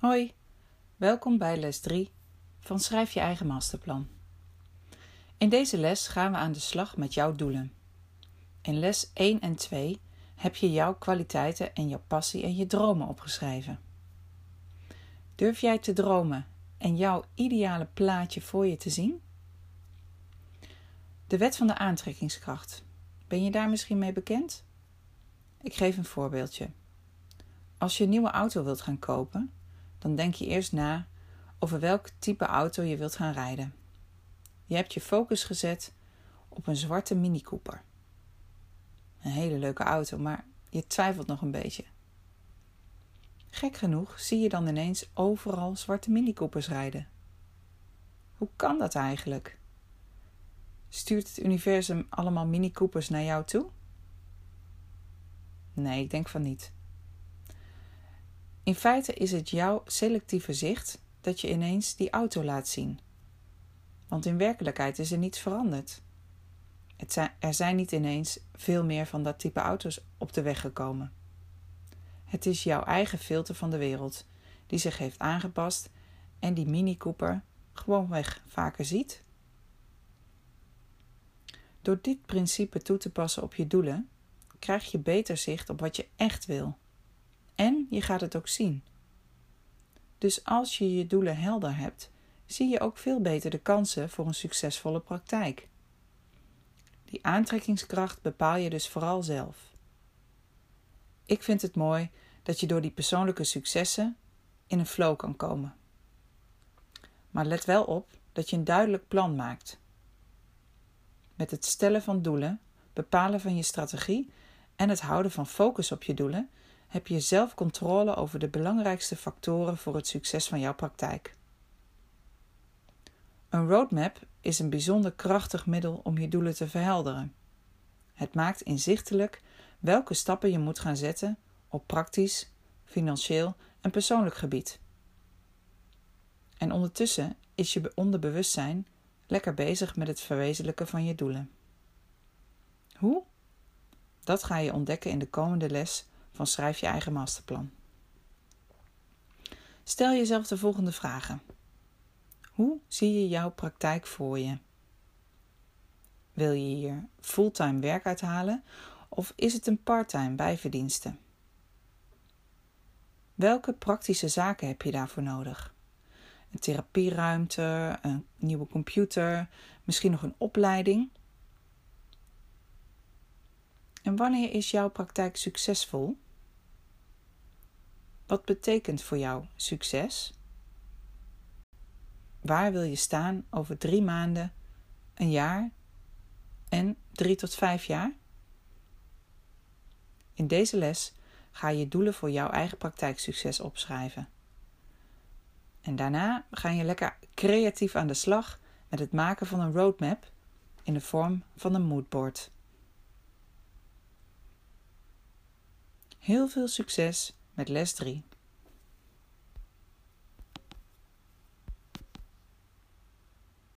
Hoi, welkom bij les 3 van Schrijf je eigen masterplan. In deze les gaan we aan de slag met jouw doelen. In les 1 en 2 heb je jouw kwaliteiten en jouw passie en je dromen opgeschreven. Durf jij te dromen en jouw ideale plaatje voor je te zien? De wet van de aantrekkingskracht. Ben je daar misschien mee bekend? Ik geef een voorbeeldje. Als je een nieuwe auto wilt gaan kopen, dan denk je eerst na over welk type auto je wilt gaan rijden. Je hebt je focus gezet op een zwarte Mini Cooper. Een hele leuke auto, maar je twijfelt nog een beetje. Gek genoeg zie je dan ineens overal zwarte Mini Coopers rijden. Hoe kan dat eigenlijk? Stuurt het universum allemaal Mini Coopers naar jou toe? Nee, ik denk van niet. In feite is het jouw selectieve zicht dat je ineens die auto laat zien. Want in werkelijkheid is er niets veranderd. Zijn, er zijn niet ineens veel meer van dat type auto's op de weg gekomen. Het is jouw eigen filter van de wereld die zich heeft aangepast en die Mini Cooper gewoonweg vaker ziet. Door dit principe toe te passen op je doelen, krijg je beter zicht op wat je echt wil. En je gaat het ook zien. Dus als je je doelen helder hebt, zie je ook veel beter de kansen voor een succesvolle praktijk. Die aantrekkingskracht bepaal je dus vooral zelf. Ik vind het mooi dat je door die persoonlijke successen in een flow kan komen. Maar let wel op dat je een duidelijk plan maakt. Met het stellen van doelen, bepalen van je strategie en het houden van focus op je doelen heb je zelf controle over de belangrijkste factoren voor het succes van jouw praktijk. Een roadmap is een bijzonder krachtig middel om je doelen te verhelderen. Het maakt inzichtelijk welke stappen je moet gaan zetten op praktisch, financieel en persoonlijk gebied. En ondertussen is je onderbewustzijn lekker bezig met het verwezenlijken van je doelen. Hoe? Dat ga je ontdekken in de komende les Schrijf je eigen masterplan. Stel jezelf de volgende vragen. Hoe zie je jouw praktijk voor je? Wil je hier fulltime werk uithalen of is het een parttime bijverdienste? Welke praktische zaken heb je daarvoor nodig? Een therapieruimte, een nieuwe computer, misschien nog een opleiding? En wanneer is jouw praktijk succesvol? Wat betekent voor jou succes? Waar wil je staan over drie maanden, een jaar en drie tot vijf jaar? In deze les ga je doelen voor jouw eigen praktijksucces opschrijven. En daarna ga je lekker creatief aan de slag met het maken van een roadmap in de vorm van een moodboard. Heel veel succes met les 3.